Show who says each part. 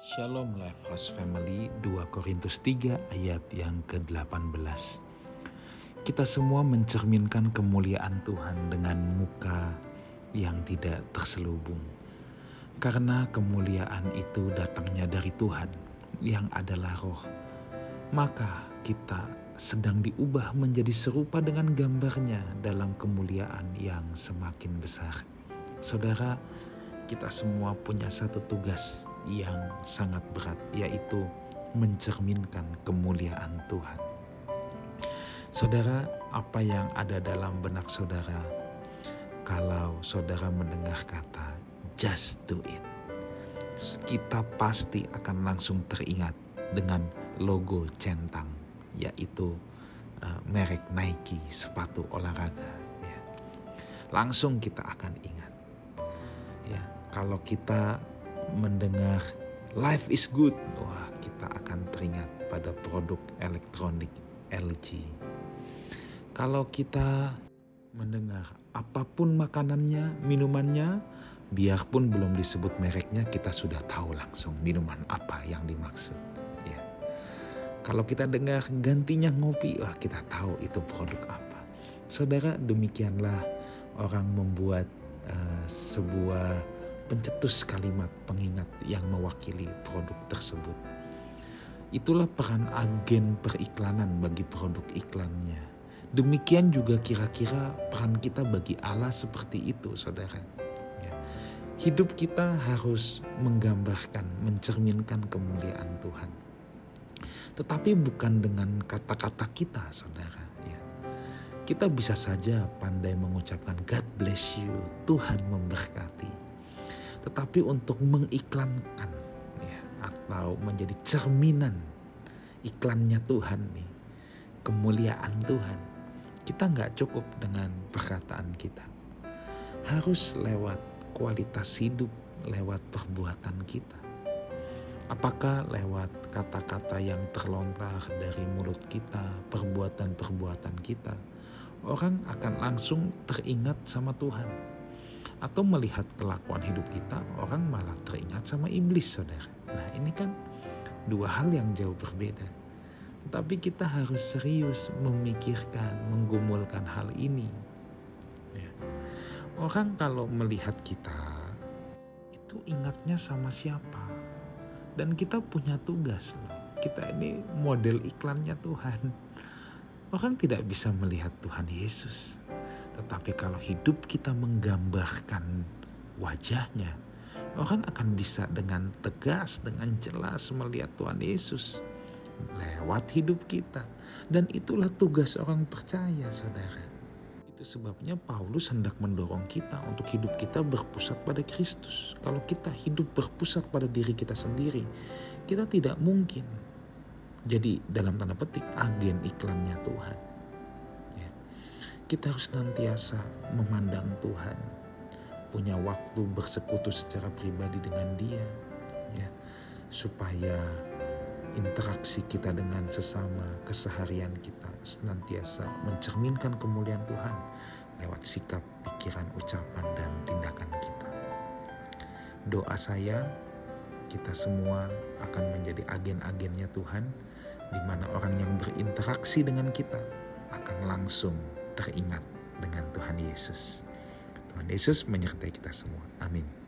Speaker 1: Shalom Life House Family 2 Korintus 3 ayat yang ke-18 Kita semua mencerminkan kemuliaan Tuhan dengan muka yang tidak terselubung. Karena kemuliaan itu datangnya dari Tuhan yang adalah roh. Maka kita sedang diubah menjadi serupa dengan gambarnya dalam kemuliaan yang semakin besar. Saudara, kita semua punya satu tugas yang sangat berat, yaitu mencerminkan kemuliaan Tuhan. Saudara, apa yang ada dalam benak saudara kalau saudara mendengar kata "just do it"? Kita pasti akan langsung teringat dengan logo centang, yaitu uh, merek Nike sepatu olahraga. Ya. Langsung kita akan ingat. Ya, kalau kita mendengar life is good, wah kita akan teringat pada produk elektronik LG. Kalau kita mendengar apa pun makanannya, minumannya, biarpun belum disebut mereknya, kita sudah tahu langsung minuman apa yang dimaksud. Ya. Kalau kita dengar gantinya ngopi, wah kita tahu itu produk apa. Saudara, demikianlah orang membuat uh, sebuah pencetus kalimat pengingat yang mewakili produk tersebut. Itulah peran agen periklanan bagi produk iklannya. Demikian juga kira-kira peran kita bagi Allah seperti itu, saudara. Ya. Hidup kita harus menggambarkan, mencerminkan kemuliaan Tuhan. Tetapi bukan dengan kata-kata kita, saudara. Ya. Kita bisa saja pandai mengucapkan God bless you, Tuhan memberkati tetapi untuk mengiklankan ya, atau menjadi cerminan iklannya Tuhan nih, kemuliaan Tuhan. Kita nggak cukup dengan perkataan kita. Harus lewat kualitas hidup, lewat perbuatan kita. Apakah lewat kata-kata yang terlontar dari mulut kita, perbuatan-perbuatan kita, orang akan langsung teringat sama Tuhan atau melihat kelakuan hidup kita, orang malah teringat sama iblis, saudara. Nah, ini kan dua hal yang jauh berbeda. Tapi kita harus serius memikirkan, menggumulkan hal ini. Ya. Orang kalau melihat kita, itu ingatnya sama siapa? Dan kita punya tugas loh. Kita ini model iklannya Tuhan. Orang tidak bisa melihat Tuhan Yesus tetapi kalau hidup kita menggambarkan wajahnya, orang akan bisa dengan tegas, dengan jelas melihat Tuhan Yesus lewat hidup kita. Dan itulah tugas orang percaya, saudara. Itu sebabnya Paulus hendak mendorong kita untuk hidup kita berpusat pada Kristus. Kalau kita hidup berpusat pada diri kita sendiri, kita tidak mungkin jadi dalam tanda petik agen iklannya Tuhan kita harus nantiasa memandang Tuhan, punya waktu bersekutu secara pribadi dengan Dia, ya, supaya interaksi kita dengan sesama keseharian kita senantiasa mencerminkan kemuliaan Tuhan lewat sikap, pikiran, ucapan, dan tindakan kita. Doa saya, kita semua akan menjadi agen-agennya Tuhan, di mana orang yang berinteraksi dengan kita akan langsung teringat dengan Tuhan Yesus. Tuhan Yesus menyertai kita semua. Amin.